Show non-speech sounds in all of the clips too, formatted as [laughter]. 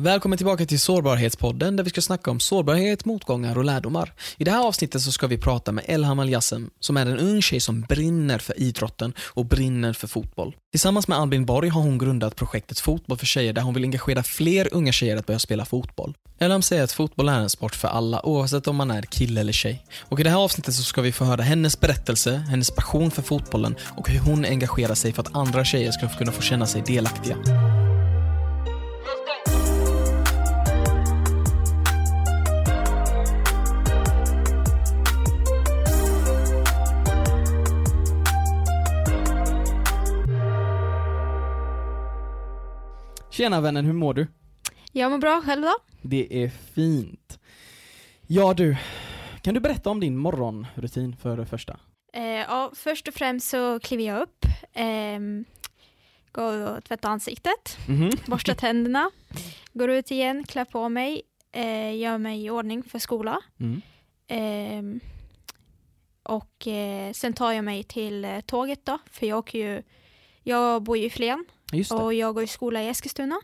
Välkommen tillbaka till Sårbarhetspodden där vi ska snacka om sårbarhet, motgångar och lärdomar. I det här avsnittet så ska vi prata med Elham Aljassem som är en ung tjej som brinner för idrotten och brinner för fotboll. Tillsammans med Albin Borg har hon grundat projektet Fotboll för tjejer där hon vill engagera fler unga tjejer att börja spela fotboll. Elham säger att fotboll är en sport för alla oavsett om man är kille eller tjej. Och i det här avsnittet så ska vi få höra hennes berättelse, hennes passion för fotbollen och hur hon engagerar sig för att andra tjejer ska kunna få känna sig delaktiga. Tjena vännen, hur mår du? Jag mår bra, själv då? Det är fint. Ja du, kan du berätta om din morgonrutin för det första? Eh, ja, först och främst så kliver jag upp, eh, går och tvättar ansiktet, Mhm. [laughs] borstar tänderna, går ut igen, klär på mig, eh, gör mig i ordning för skola. Mm. Eh, och sen tar jag mig till eh, tåget då, för jag åker ju, jag bor ju i Flen. Och jag går i skola i Eskilstuna.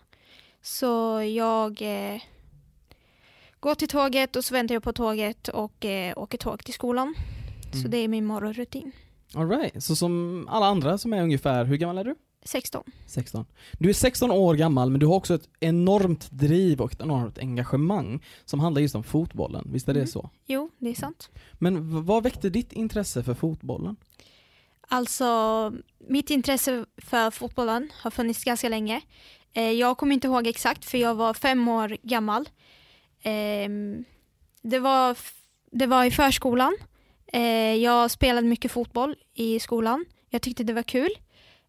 Så jag eh, går till tåget och så väntar jag på tåget och eh, åker tåg till skolan. Så Mm. det är min morgonrutin. All right. så som alla andra som är ungefär, hur gammal är du? 16. 16. Du är 16 år gammal men du har också ett enormt driv och ett enormt engagemang som handlar just om fotbollen, visst är det Mm. så? Jo, det är sant. Men vad väckte ditt intresse för fotbollen? Alltså, mitt intresse för fotbollen har funnits ganska länge. Eh, jag kommer inte ihåg exakt för jag var fem år gammal. Ehm, det, var, det var i förskolan. Eh, jag spelade mycket fotboll i skolan. Jag tyckte det var kul.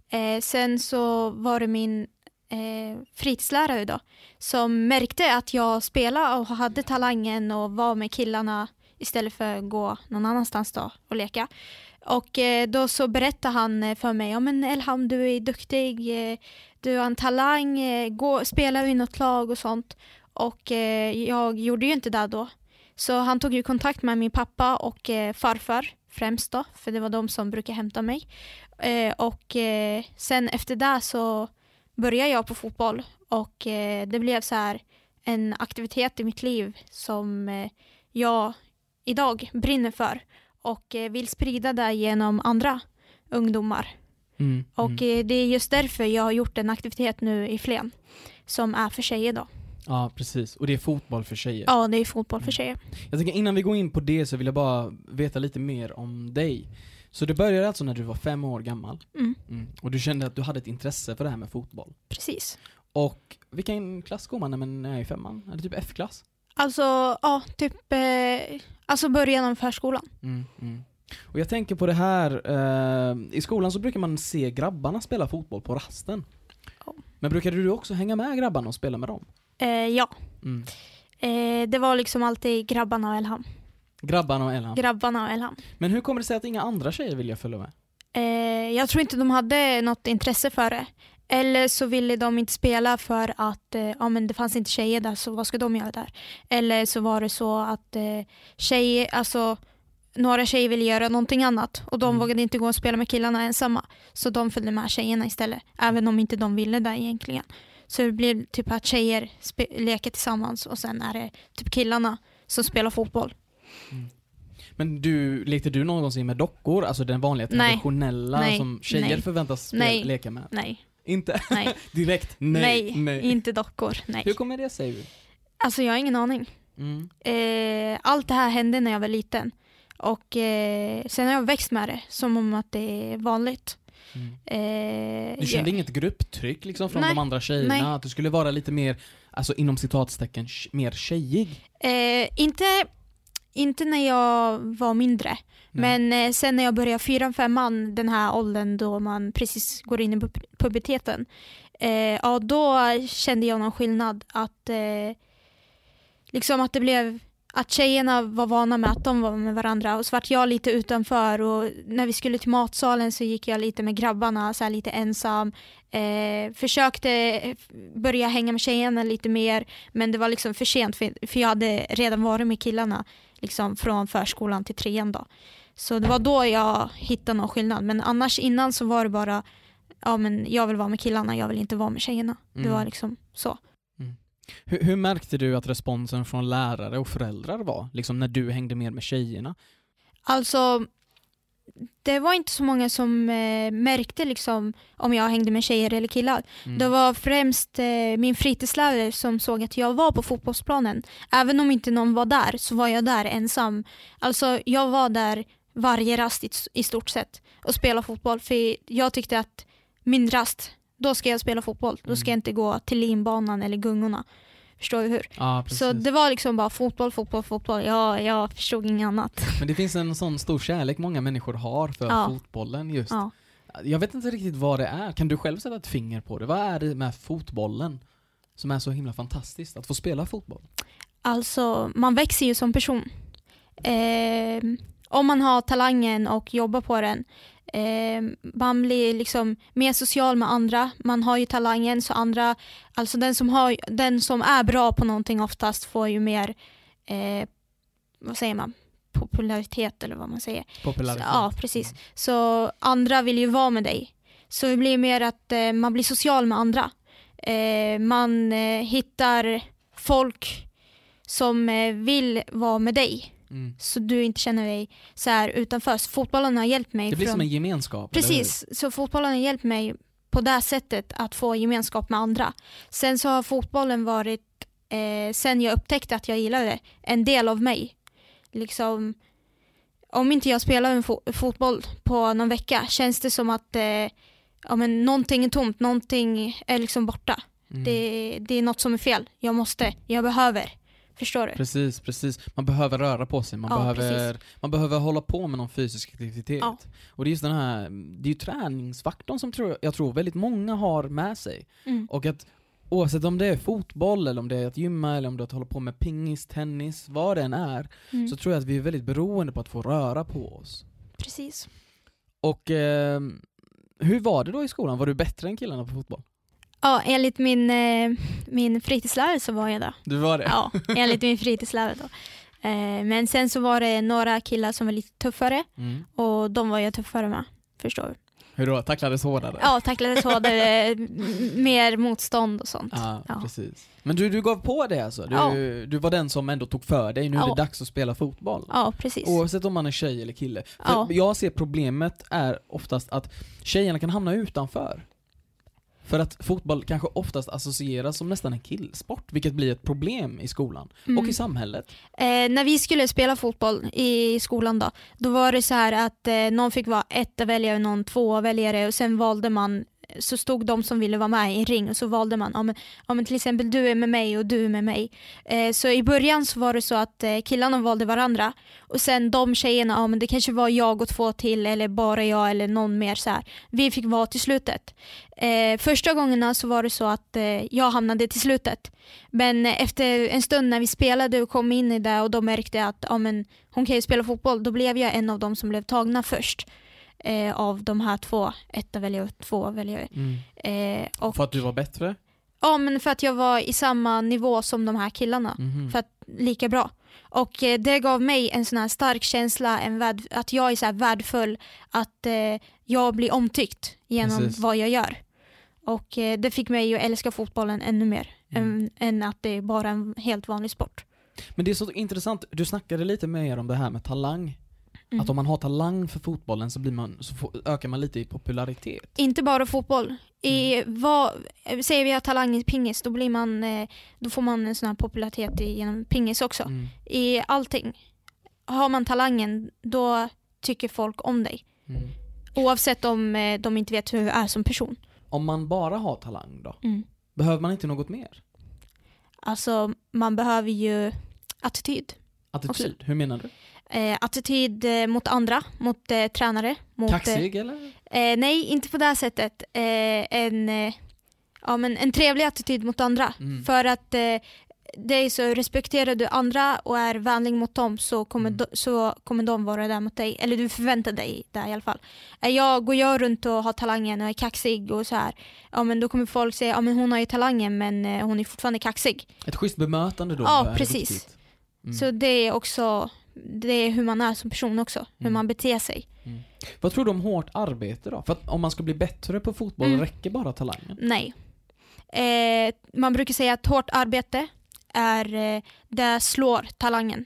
Eh, sen så var det min eh, fritidslärare då som märkte att jag spelade och hade talangen och var med killarna istället för att gå någon annanstans då och leka. Och eh, då så berättade han eh, för mig, ja men Elham du är duktig, eh, du har en talang, gå, spela i något lag och sånt. Och jag gjorde ju inte det då. Så han tog ju kontakt med min pappa och farfar främst då, för det var de som brukade hämta mig. Och sen efter det så började jag på fotboll och det blev så här en aktivitet i mitt liv som jag idag brinner för och eh, vill sprida det genom andra ungdomar. Mm. Och mm. eh, det är just därför jag har gjort en aktivitet nu i Flen som är för tjejer då. Ja, precis. Och det är fotboll för tjejer. Ja, det är fotboll för Mm. tjejer. Jag tänker innan vi går in på det så vill jag bara veta lite mer om dig. Så det började alltså när du var fem år gammal? Mm, Mm. Och du kände att du hade ett intresse för det här med fotboll? precis. Och vilken klass går man när man är i femman? Är det typ F-klass? Alltså, ja, typ eh, alltså början av förskolan. Mm, mm. Och jag tänker på det här, eh, i skolan så brukar man se grabbarna spela fotboll på rasten. Ja. Men brukade du också hänga med grabbarna och spela med dem? Eh, ja, Mm. eh, det var liksom alltid grabbarna och Elham. Grabbarna och Elham. Grabbarna och Elham. Men hur kommer det sig att inga andra tjejer vill följa med? Eh, jag tror inte de hade något intresse för det. Eller så ville de inte spela för att eh, ja, men det fanns inte tjejer där, så vad ska de göra där? Eller så var det så att eh, tjejer, alltså några tjejer ville göra någonting annat och de Mm. vågade inte gå och spela med killarna ensamma. Så de följde med tjejerna istället, även om inte de ville det egentligen. Så det blir typ att tjejer leker tillsammans och sen är det typ killarna som spelar fotboll. Men du, lekte du någonsin med dockor? Alltså den vanliga traditionella Nej. som tjejer Nej. förväntas Nej. leka med? Nej, Inte? nej, [laughs] Direkt? Nej. nej, inte dockor, nej. Hur kommer det sig? Alltså jag har ingen aning. Mm. Eh, allt det här hände när jag var liten. Och eh, sen har jag växt med det, som om att det är vanligt. Mm. Eh, Du kände jag, inget grupptryck liksom från Nej. de andra tjejerna? Nej. Att du skulle vara lite mer, alltså inom citatstecken, mer tjejig? eh, inte, inte när jag var mindre, Nej. men eh, sen när jag började fyran, femman, den här åldern då man precis går in i pub- puberteten, eh, ja då kände jag någon skillnad. Att eh, liksom att det blev att tjejerna var vana med att de var med varandra och så vart jag lite utanför och när vi skulle till matsalen så gick jag lite med grabbarna, så lite ensam. Eh, försökte börja hänga med tjejerna lite mer men det var liksom för sent för, för jag hade redan varit med killarna liksom från förskolan till trean då. Så det var då jag hittade någon skillnad men annars innan så var det bara ja men jag vill vara med killarna, jag vill inte vara med tjejerna. Det Mm. var liksom så. Hur, hur märkte du att responsen från lärare och föräldrar var? Liksom när du hängde med med tjejerna? Alltså, det var inte så många som eh, märkte liksom om jag hängde med tjejer eller killar. Mm. Det var främst eh, min fritidslärare som såg att jag var på fotbollsplanen. Även om inte någon var där så var jag där ensam. Alltså jag var där varje rast i, i stort sett och spelade fotboll. För jag tyckte att min rast, då ska jag spela fotboll. Då ska Mm. jag inte gå till linbanan eller gungorna. Förstår du hur? Ja. Så det var liksom bara fotboll, fotboll, fotboll. Ja, jag förstod inget annat. [laughs] Men det finns en sån stor kärlek många människor har för Ja. fotbollen just. Ja. Jag vet inte riktigt vad det är. Kan du själv sätta ett finger på det? Vad är det med fotbollen som är så himla fantastiskt? Att få spela fotboll? Alltså, man växer ju som person. Eh, om man har talangen och jobbar på den. Eh, man blir liksom mer social med andra. Man har ju talangen så andra, alltså den som, har, den som är bra på någonting oftast får ju mer, eh, vad säger man, popularitet eller vad man säger. Popularitet? Ja, precis. Så andra vill ju vara med dig. Så det blir mer att eh, man blir social med andra. Eh, man eh, hittar folk som eh, vill vara med dig. Mm. Så du inte känner dig så här utanför. Så fotbollen har hjälpt mig. Det blir från... som en gemenskap? Precis, så fotbollen har hjälpt mig på det sättet att få gemenskap med andra. Sen så har fotbollen varit, eh, sen jag upptäckte att jag gillade det, en del av mig. Liksom, om inte jag spelar en fo- fotboll på någon vecka känns det som att eh, ja, men någonting är tomt, någonting är liksom borta. Mm. Det, det är något som är fel. Jag måste, jag behöver. Förstår du? Precis, precis. Man behöver röra på sig, man, Ja, behöver, man behöver hålla på med någon fysisk aktivitet. Ja. Och det är just den här, det är ju träningsfaktorn som tror, jag tror väldigt många har med sig. Mm. Och att oavsett om det är fotboll, eller om det är att gymma, eller om det är att hålla på med pingis, tennis, vad det än är, Mm. så tror jag att vi är väldigt beroende på att få röra på oss. Precis. Och eh, hur var det då i skolan? Var du bättre än killarna på fotboll? Ja, enligt min, eh, min fritidslärare så var jag det. Du var det? Ja, enligt min fritidslärare då. Eh, men sen så var det några killar som var lite tuffare Mm. och de var jag tuffare med. Förstår du? Hur då? Tacklades hårdare? Ja, tacklades hårdare, mer motstånd och sånt. Ja, Ja. precis. Men du, du gav på det alltså? Du, Ja. du var den som ändå tog för dig, nu är Ja. det dags att spela fotboll? Ja, precis. Oavsett om man är tjej eller kille. För Ja. Jag ser problemet är oftast att tjejerna kan hamna utanför. För att fotboll kanske oftast associeras som nästan en killsport, vilket blir ett problem i skolan. Mm. Och i samhället. Eh, när vi skulle spela fotboll i skolan då, då var det så här att eh, någon fick vara etta väljare, någon tvåa väljare och sen valde man så stod de som ville vara med i en ring och så valde man, om, om till exempel du är med mig och du är med mig. Eh, så i början så var det så att eh, killarna valde varandra och sen de tjejerna, ja men det kanske var jag och två till eller bara jag eller någon mer så här. Vi fick vara till slutet. Eh, första gångerna så var det så att eh, jag hamnade till slutet. Men eh, efter en stund när vi spelade och kom in i det och de märkte att ja, men, hon kan ju spela fotboll, då blev jag en av dem som blev tagna först. Eh, av de här två, etta väljare och två väljare. Eh, och, För att du var bättre? ja, men för att jag var i samma nivå som de här killarna. Mhm. För att, lika bra. Och eh, det gav mig en sån här stark känsla, en värd, att jag är så här värdefull, att eh, jag blir omtyckt genom Precis. vad jag gör. Och eh, det fick mig att älska fotbollen ännu mer, Mm. än, än att det är bara en helt vanlig sport. Men det är så intressant, du snackade lite mer om det här med talang. Mm. Att om man har talang för fotbollen så, blir man, så får, ökar man lite i popularitet. Inte bara fotboll. I Mm. vad, säger vi har talang i pingis, då, blir man, eh, då får man en sån här popularitet genom pingis också. Mm. I allting. Har man talangen, då tycker folk om dig. Mm. Oavsett om eh, de inte vet hur du är som person. Om man bara har talang då? Mm. Behöver man inte något mer? Alltså, man behöver ju attityd. Attityd, hur menar du? Eh, attityd eh, mot andra, mot eh, tränare. Mot, eh, Kaxig eller? Eh, nej, inte på det sättet. Eh, en, eh, ja, men en trevlig attityd mot andra. Mm. För att eh, det är så, respekterar du andra och är vänlig mot dem så kommer, Mm. de, så kommer de vara där mot dig. Eller du förväntar dig det i alla fall. Jag, går jag runt och har talangen och är kaxig och så här, ja men då kommer folk säga, ja men hon har ju talangen men eh, hon är fortfarande kaxig. Ett schysst bemötande då Ja, precis. Mm. Så det är också, det är hur man är som person också. Hur Mm. man beter sig. Vad tror du om hårt arbete då? För att om man ska bli bättre på fotboll, Mm. räcker bara talangen? Nej. Eh, man brukar säga att hårt arbete är eh, det slår talangen.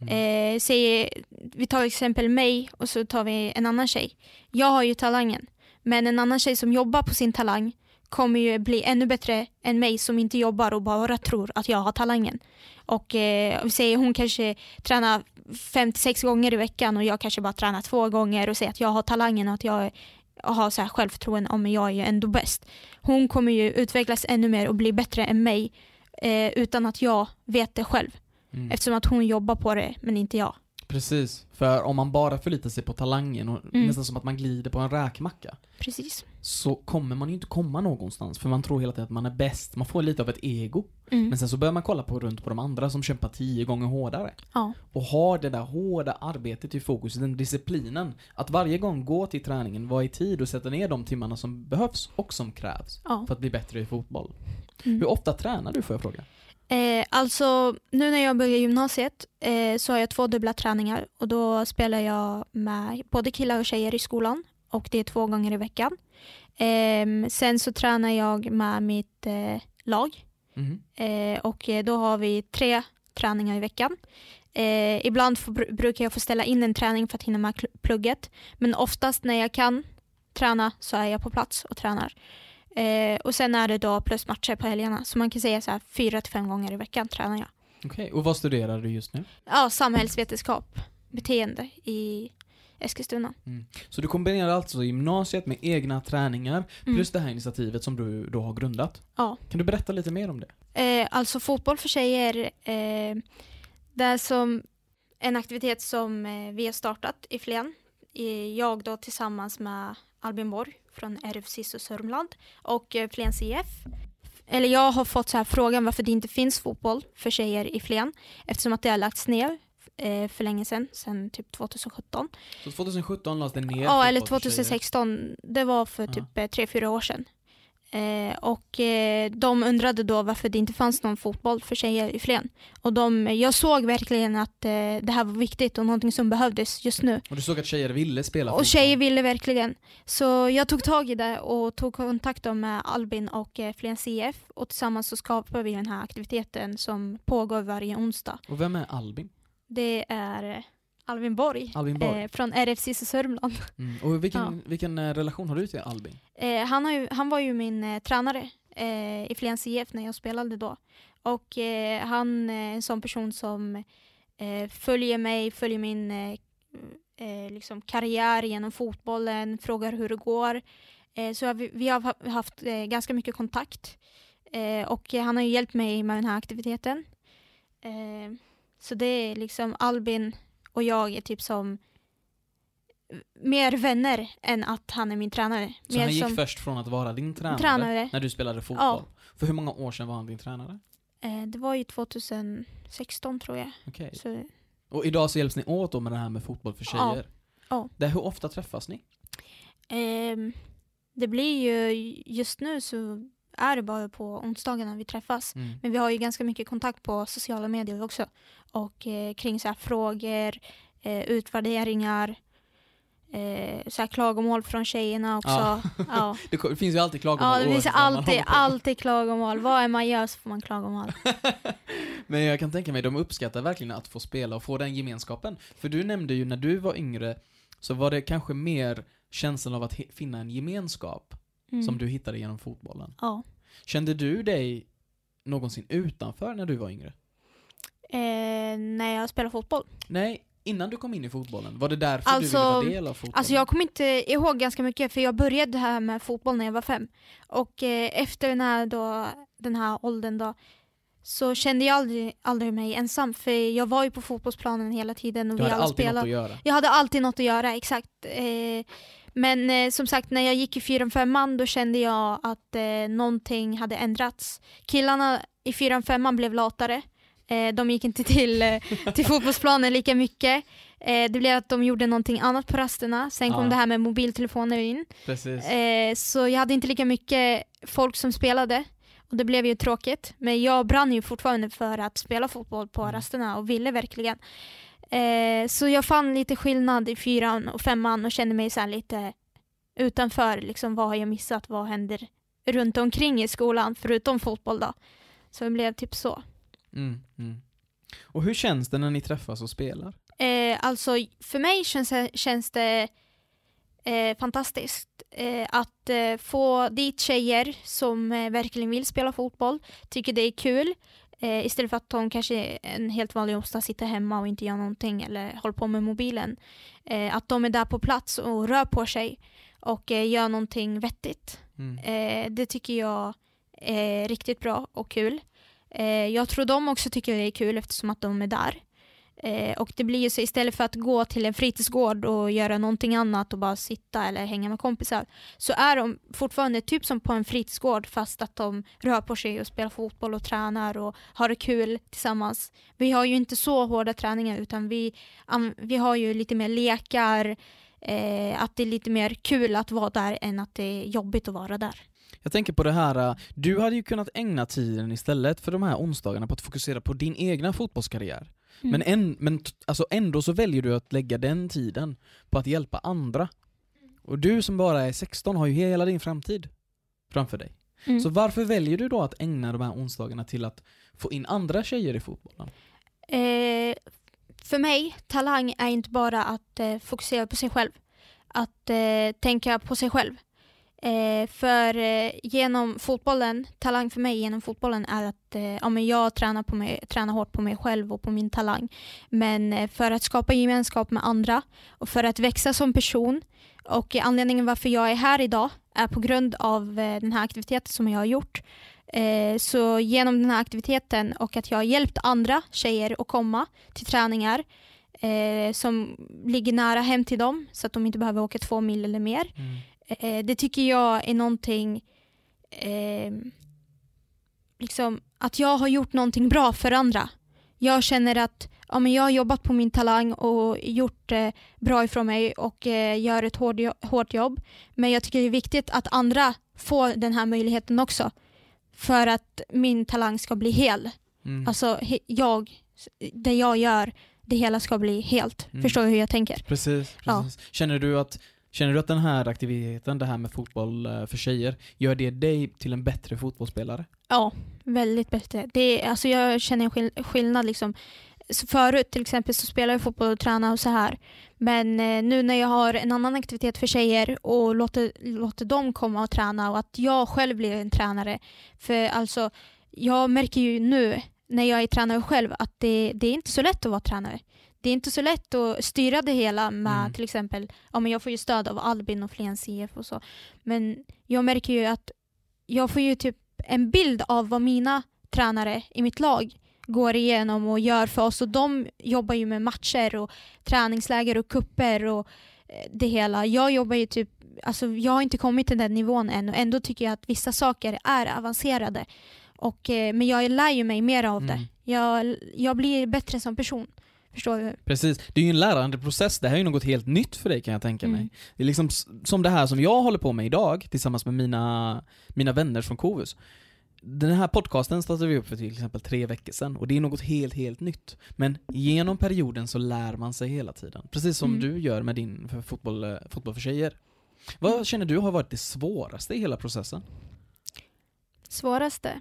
Mm. Eh, säg, vi tar exempel mig och så tar vi en annan tjej. Jag har ju talangen, men en annan tjej som jobbar på sin talang kommer ju bli ännu bättre än mig som inte jobbar och bara tror att jag har talangen. Och eh, vi säger hon kanske tränar 56 gånger i veckan och jag kanske bara tränar två gånger och säger att jag har talangen och att jag har så här självförtroende om jag är ju ändå bäst. Hon kommer ju utvecklas ännu mer och bli bättre än mig eh, utan att jag vet det själv. Mm. Eftersom att hon jobbar på det men inte jag. Precis, för om man bara förlitar sig på talangen och Mm. nästan som att man glider på en räkmacka Precis. så kommer man ju inte komma någonstans för man tror hela tiden att man är bäst, man får lite av ett ego. Mm. Men sen så börjar man kolla på runt på de andra som kämpar tio gånger hårdare. Ja. Och har det där hårda arbetet i fokus, den disciplinen. Att varje gång gå till träningen, vara i tid och sätta ner de timmarna som behövs och som krävs Ja. för att bli bättre i fotboll. Mm. Hur ofta tränar du får jag fråga? Eh, alltså, nu när jag börjar gymnasiet eh, så har jag två dubbla träningar och då spelar jag med både killar och tjejer i skolan och det är två gånger i veckan. Ehm, sen så tränar jag med mitt eh, lag eh, och eh, då har vi tre träningar i veckan. Eh, ibland får, br- brukar jag få ställa in en träning för att hinna med plugget men oftast när jag kan träna så är jag på plats och tränar. Eh, och sen är det då plus matcher på helgerna så man kan säga så här fyra till fem gånger i veckan tränar jag. Okej, och vad studerar du just nu? Ja, samhällsvetenskap, beteende i Eskilstuna. Så du kombinerar alltså gymnasiet med egna träningar Mm. plus det här initiativet som du då har grundat. Ja. Kan du berätta lite mer om det? Eh, alltså fotboll för tjejer, eh, det är som en aktivitet som eh, vi har startat i Flen. Jag då tillsammans med Albin Borg från RFSIS och Sörmland och eh, Flens IF. Eller jag har fått så här frågan varför det inte finns fotboll för tjejer i Flen eftersom att det har lagts ner eh, för länge sedan, sedan typ 2017. Så 2017 lades det ner Ja, eller fotboll för tjejer. 2016. Det var för typ eh, tre fyra år sedan. Eh, och eh, de undrade då varför det inte fanns någon fotboll för tjejer i Flen. Och de, jag såg verkligen att eh, det här var viktigt och någonting som behövdes just nu. Och du såg att tjejer ville spela Och fotboll. tjejer ville verkligen. Så jag tog tag i det och tog kontakt med Albin och eh, Flens IF. Och tillsammans så skapade vi den här aktiviteten som pågår varje onsdag. Och vem är Albin? Det är Albin Borg, Albin Borg? eh, från RFC Sörmland. Mm. Och vilken, vilken eh, relation har du till Albin? Eh, han, har ju, han var ju min eh, tränare eh, i Flens IF när jag spelade då. Och eh, han är en sån person som följer mig, följer min liksom karriär genom fotbollen, frågar hur det går. Så vi, vi har ha- haft ganska mycket kontakt. Och han har ju hjälpt mig med den här aktiviteten. Så det är liksom Albin och jag är typ som mer vänner än att han är min tränare. Så mer han gick som först från att vara din tränare, tränare. när du spelade fotboll? Ja. För hur många år sedan var han din tränare? Eh, det var ju 2016 tror jag. Okej. Så, Och idag så hjälps ni åt då med det här med fotboll för Ja. tjejer? Ja. Det, hur ofta träffas ni? ehm, det blir ju, just nu så är det bara på onsdagarna vi träffas. Mm. Men vi har ju ganska mycket kontakt på sociala medier också. Och eh, kring så här frågor, eh, utvärderingar, eh, så här klagomål från tjejerna också. Ja. Ja, [laughs] Det finns ju alltid klagomål ja det finns alltid, alltid klagomål. Vad är man gör så får man klagomål. [laughs] Men jag kan tänka mig, de uppskattar verkligen att få spela och få den gemenskapen. För du nämnde ju när du var yngre, så var det kanske mer känslan av att finna en gemenskap Mm. som du hittade genom fotbollen. Ja. Kände du dig någonsin utanför när du var yngre? Eh, när jag spelar fotboll. Nej, innan du kom in i fotbollen. Var det därför Alltså- du ville vara del av fotbollen? Alltså jag kommer inte ihåg ganska mycket för jag började här med fotboll när jag var fem. Och eh, efter den här, då, den här åldern då så kände jag aldrig, aldrig mig ensam för jag var ju på fotbollsplanen hela tiden och du vi hade alla alltid något spelade. att göra. Jag hade alltid något att göra, exakt. Eh, men eh, som sagt, när jag gick i 4-5 då kände jag att eh, någonting hade ändrats. Killarna i 4-5 blev latare. Eh, de gick inte till, eh, till [laughs] fotbollsplanen lika mycket. Eh, det blev att de gjorde någonting annat på rasterna. Sen kom Ja. det här med mobiltelefoner in. Eh, så jag hade inte lika mycket folk som spelade. Och det blev ju tråkigt. Men jag brann ju fortfarande för att spela fotboll på Mm. rasterna och ville verkligen. Eh, så jag fann lite skillnad i fyran och femman och kände mig så lite utanför. Liksom, vad har jag missat? Vad händer runt omkring i skolan förutom fotboll då? Så det blev typ så. Mm, mm. Och hur känns det när ni träffas och spelar? Eh, alltså för mig känns, det- känns det eh, fantastiskt eh, att eh, få dit tjejer som verkligen vill spela fotboll, tycker det är kul. Eh, istället för att de kanske en helt vanlig onsdag sitter hemma och inte gör någonting eller håller på med mobilen. Eh, att de är där på plats och rör på sig och eh, gör någonting vettigt. Mm. Eh, det tycker jag är riktigt bra och kul. Eh, jag tror de också tycker det är kul eftersom att de är där. Eh, och det blir ju så istället för att gå till en fritidsgård och göra någonting annat och bara sitta eller hänga med kompisar så är de fortfarande typ som på en fritidsgård fast att de rör på sig och spelar fotboll och tränar och har det kul tillsammans. Vi har ju inte så hårda träningar utan vi, vi har ju lite mer lekar, eh, att det är lite mer kul att vara där än att det är jobbigt att vara där. Jag tänker på det här, eh, du hade ju kunnat ägna tiden istället för de här onsdagarna på att fokusera på din egna fotbollskarriär. Mm. Men, en, men alltså ändå så väljer du att lägga den tiden på att hjälpa andra. Och du som bara är 16 har ju hela din framtid framför dig. Mm. Så varför väljer du då att ägna de här onsdagarna till att få in andra tjejer i fotbollen? Eh, för mig, talang är inte bara att eh, fokusera på sig själv. Att eh, tänka på sig själv. Eh, för eh, genom fotbollen, talang för mig genom fotbollen är att eh, ja, men jag tränar, på mig, tränar hårt på mig själv och på min talang. Men eh, för att skapa gemenskap med andra och för att växa som person och anledningen varför jag är här idag är på grund av eh, den här aktiviteten som jag har gjort. Eh, så genom den här aktiviteten och att jag har hjälpt andra tjejer att komma till träningar eh, som ligger nära hem till dem så att de inte behöver åka två mil eller mer. Mm. Eh, det tycker jag är någonting eh, liksom att jag har gjort någonting bra för andra. Jag känner att ja, men jag har jobbat på min talang och gjort eh, bra ifrån mig och eh, gör ett hård, hårt jobb. Men jag tycker det är viktigt att andra får den här möjligheten också. För att min talang ska bli hel. Mm. Alltså he- jag, det jag gör, det hela ska bli helt. Mm. Förstår du hur jag tänker? Precis, Ja. precis. Känner, du att, känner du att den här aktiviteten, det här med fotboll eh, för tjejer, gör det dig till en bättre fotbollsspelare? Ja, väldigt bättre. Det är, alltså jag känner en skill- skillnad. Liksom. Så förut till exempel så spelade jag fotboll och tränade och så här. Men eh, nu när jag har en annan aktivitet för tjejer och låter, låter dem komma och träna och att jag själv blir en tränare. För alltså, jag märker ju nu när jag är tränare själv att det, det är inte så lätt att vara tränare. Det är inte så lätt att styra det hela med Mm. till exempel, ja men jag får ju stöd av Albin och Flens IF och så. Men jag märker ju att jag får ju typ en bild av vad mina tränare i mitt lag går igenom och gör för oss och de jobbar ju med matcher och träningsläger och kupper och eh, det hela. Jag jobbar ju typ, alltså jag har inte kommit till den nivån än och ändå tycker jag att vissa saker är avancerade. Och, eh, men jag lär ju mig mer av Mm. det. Jag, jag blir bättre som person. Förstår du? Precis, det är ju en lärande process, det här är ju något helt nytt för dig kan jag tänka mig. Mm. Det är liksom som det här som jag håller på med idag, tillsammans med mina, mina vänner från Kovus. Den här podcasten startade vi upp för till exempel tre veckor sedan och det är något helt, helt nytt. Men genom perioden så lär man sig hela tiden. Precis som Mm. du gör med din för fotboll, eh, fotboll för tjejer. Vad Mm. känner du har varit det svåraste i hela processen? Svåraste?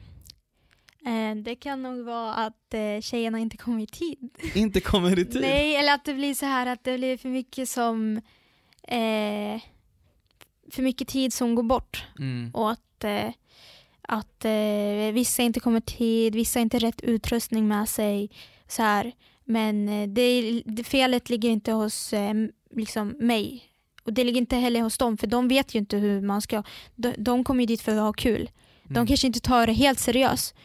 Eh, det kan nog vara att eh, tjejerna inte kommer i tid. [laughs] Inte kommer i tid? Nej, eller att det blir så här att det blir för mycket som eh, för mycket tid som går bort Mm. och att, eh, att eh, vissa inte kommer i tid, vissa har inte rätt utrustning med sig. Så här. Men eh, det, det, felet ligger inte hos liksom mig. Och det ligger inte heller hos dem, för de vet ju inte hur man ska... De, de kommer ju dit för att ha kul. De Mm. kanske inte tar det helt seriöst.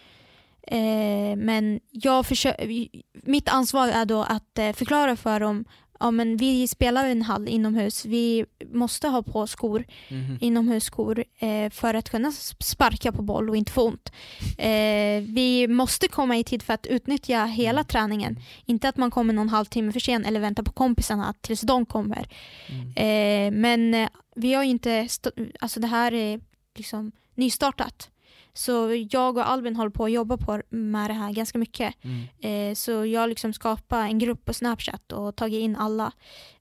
Eh, men jag försöker, mitt ansvar är då att eh, förklara för dem Ja, men vi spelar i en hall inomhus. Vi måste ha på skor, Mhm. inomhusskor eh, för att kunna sparka på boll och inte få ont. Eh, vi måste komma i tid för att utnyttja hela träningen. Inte att man kommer någon halvtimme för sen eller väntar på kompisarna tills de kommer. Mm. Eh, men eh, vi har inte, alltså det här är liksom nystartat. Så jag och Albin håller på att jobba på med det här ganska mycket. Mm. Eh, så jag liksom skapat en grupp på Snapchat och tagit in alla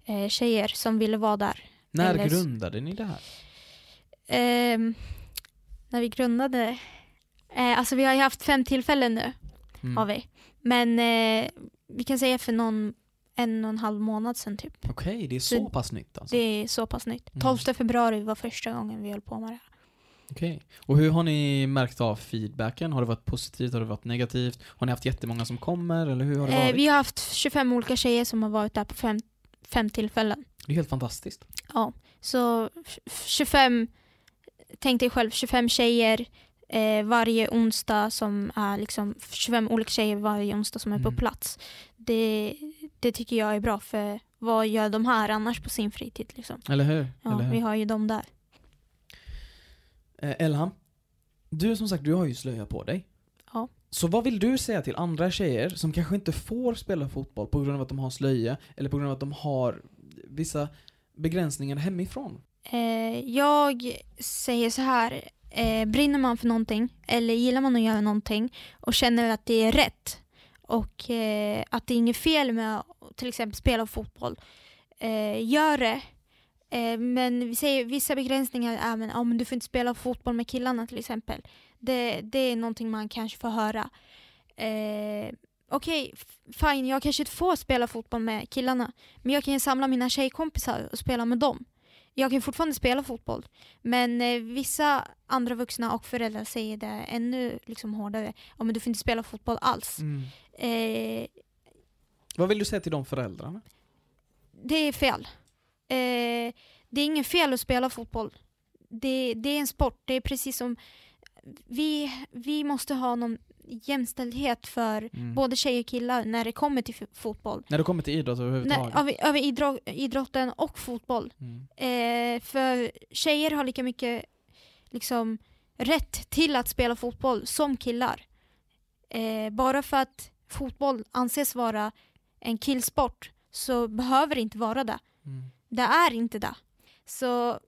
eh, tjejer som ville vara där. När Eller- grundade ni det här? Ehm, när vi grundade, eh, alltså vi har ju haft fem tillfällen nu. Mm. har vi. Men eh, vi kan säga för någon en och en halv månad sedan typ. Okej, det är så Så pass nytt alltså. Det är så pass nytt. Mm. 12 februari var första gången vi höll på med det här. Okej. Och hur har ni märkt av feedbacken? Har det varit positivt? Har det varit negativt? Har ni haft jättemånga som kommer? Eller hur har det Eh, varit? vi har haft 25 olika tjejer som har varit där på fem, fem tillfällen. Det är helt fantastiskt. Ja, så f- 25, tänk dig själv 25 tjejer eh, varje onsdag som är liksom 25 olika tjejer varje onsdag som är på Mm. plats. Det, det tycker jag är bra för vad gör de här annars på sin fritid liksom? Eller hur? Ja, Eller hur? vi har ju dem där. Eh, Elham, du som sagt, du har ju slöja på dig. Ja. Så vad vill du säga till andra tjejer som kanske inte får spela fotboll på grund av att de har slöja, eller på grund av att de har vissa begränsningar hemifrån? Eh, jag säger så här, eh, brinner man för någonting eller gillar man att göra någonting och känner att det är rätt och eh, att det är inget fel med att till exempel spela fotboll, eh, gör det. Eh, men vi säger vissa begränsningar är men, men du får inte spela fotboll med killarna till exempel. Det, det är någonting man kanske får höra. Eh, Okej, f- fine, jag kanske inte får spela fotboll med killarna men jag kan ju samla mina tjejkompisar och spela med dem jag kan fortfarande spela fotboll. Men eh, vissa andra vuxna och föräldrar säger det ännu liksom hårdare. Ja, men du får inte spela fotboll alls. Eh, Vad vill du säga till de föräldrarna? det är fel. Eh, det är inget fel att spela fotboll. Det, det är en sport. Det är precis som vi, vi måste ha någon jämställdhet för Mm. både tjejer och killar när det kommer till fotboll. När det kommer till idrott När, överhuvudtaget? över över idrott, idrotten och fotboll. Mm. Eh, för tjejer har lika mycket liksom, rätt till att spela fotboll som killar. Eh, bara för att fotboll anses vara en killsport så behöver det inte vara det. Mm. Det är inte det. Så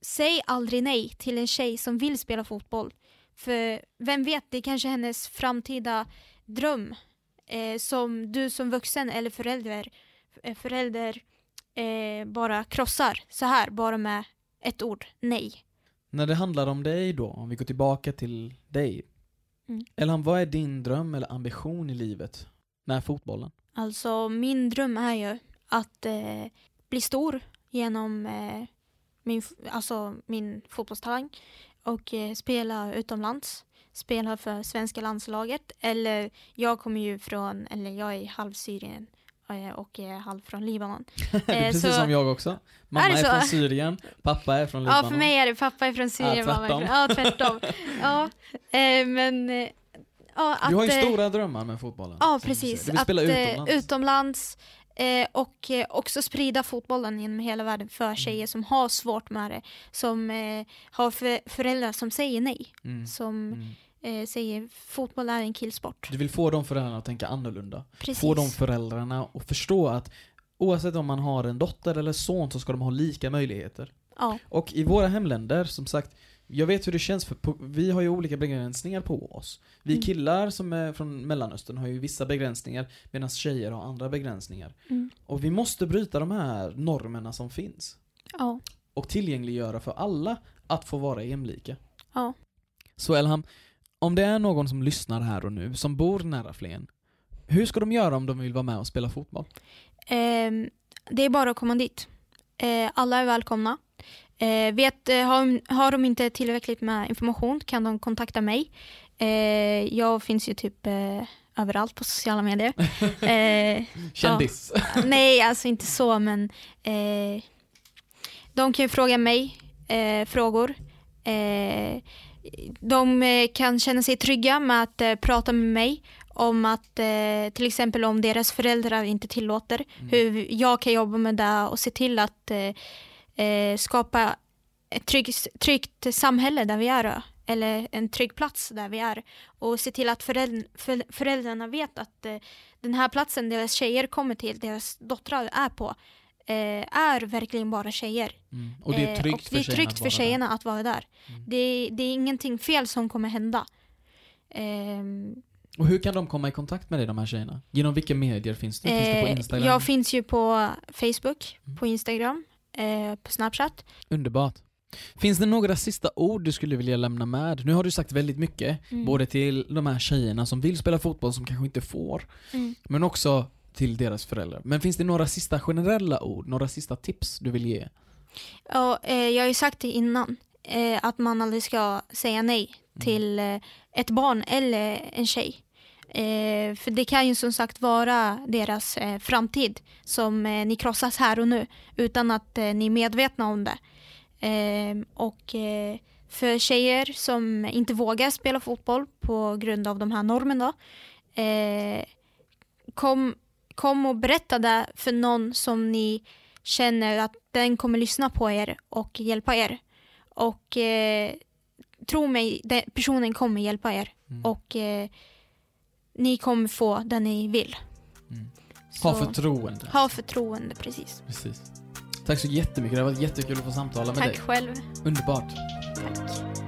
säg aldrig nej till en tjej som vill spela fotboll. För vem vet, det är kanske hennes framtida dröm. Eh, som du som vuxen eller förälder, eh, förälder eh, bara krossar så här, bara med ett ord, nej. När det handlar om dig då, om vi går tillbaka till dig. Mm. Elham, vad är din dröm eller ambition i livet? Med fotbollen? Alltså min dröm är ju att eh, bli stor genom eh, min, alltså, min fotbollstalang och eh, spela utomlands. Spela för svenska landslaget. Eller jag kommer ju från, eller jag är halv Syrien eh, och är halv från Libanon. [laughs] Precis så- som jag också. Mamma Är är, från Syrien, pappa är från Libanon. Ja, för mig är det pappa är från Syrien, Ja, mamma är från... tvärtom. Ja, tvärtom. [laughs] ja, eh, men... Eh, ja, att, du har ju eh, stora drömmar med fotbollen. Ja, precis. Du vill spela att, eh, utomlands. utomlands eh, och eh, också sprida fotbollen genom hela världen för tjejer som har svårt med det. Som eh, har för, föräldrar som säger nej. Mm. Som Mm. eh, säger fotboll är en killsport. Du vill få de föräldrarna att tänka annorlunda. Precis. Få de föräldrarna att förstå att oavsett om man har en dotter eller son så ska de ha lika möjligheter. Ja, Och i våra hemländer, som sagt, jag vet hur det känns för vi har ju olika begränsningar på oss. Vi Mm. killar som är från Mellanöstern har ju vissa begränsningar medan tjejer har andra begränsningar. mm. Och vi måste bryta de här normerna som finns. ja, Och tillgängliggöra för alla att få vara jämlika. ja. Så Elham, om det är någon som lyssnar här och nu, som bor nära Flen, hur ska de göra om de vill vara med och spela fotboll? Ehm, det är bara att komma dit. Eh, alla är välkomna. Eh, vet, eh, har, har de inte tillräckligt med information kan de kontakta mig. Eh, jag finns ju typ eh, överallt på sociala medier. [laughs] Eh, Kändis. nej, alltså inte så, men eh, de kan ju fråga mig frågor. De kan känna sig trygga med att prata med mig om att eh, till exempel om deras föräldrar inte tillåter, Mm. hur jag kan jobba med det och se till att eh, eh, skapa ett tryggt, tryggt samhälle där vi är eller en trygg plats där vi är och se till att föräldr för, föräldrarna vet att eh, den här platsen deras tjejer kommer till, deras döttrar är på, eh, är verkligen bara tjejer. Mm. Och det är Eh, tryggt och det är för tjejerna tryggt att för vara tjejerna att vara där. Mm. Det, det är ingenting fel som kommer hända. Ehm, där. Och hur kan de komma i kontakt med dig, de här tjejerna? Genom vilka medier finns du? Finns det på eh, Instagram? jag finns ju på Facebook, Mm. på Instagram, eh, på Snapchat. Underbart. Finns det några sista ord du skulle vilja lämna med? Nu har du sagt väldigt mycket, Mm. både till de här tjejerna som vill spela fotboll som kanske inte får, Mm. men också till deras föräldrar. Men finns det några sista generella ord, några sista tips du vill ge? Ja, eh, jag har ju sagt det innan, eh, att man aldrig ska säga nej till eh, ett barn eller en tjej. Eh, för det kan ju som sagt vara deras eh, framtid som eh, ni krossas här och nu utan att eh, ni är medvetna om det. Eh, och eh, för tjejer som inte vågar spela fotboll på grund av de här normerna, eh, kom, kom och berätta det för någon som ni känner att den kommer lyssna på er och hjälpa er. Och tro mig, den personen kommer hjälpa er. Mm. Och ni kommer få det ni vill. Mm. Ha Så- förtroende. Ha förtroende, precis. Precis. Tack så jättemycket, det har varit jättekul att få samtala med Tack dig. själv. Underbart. Tack.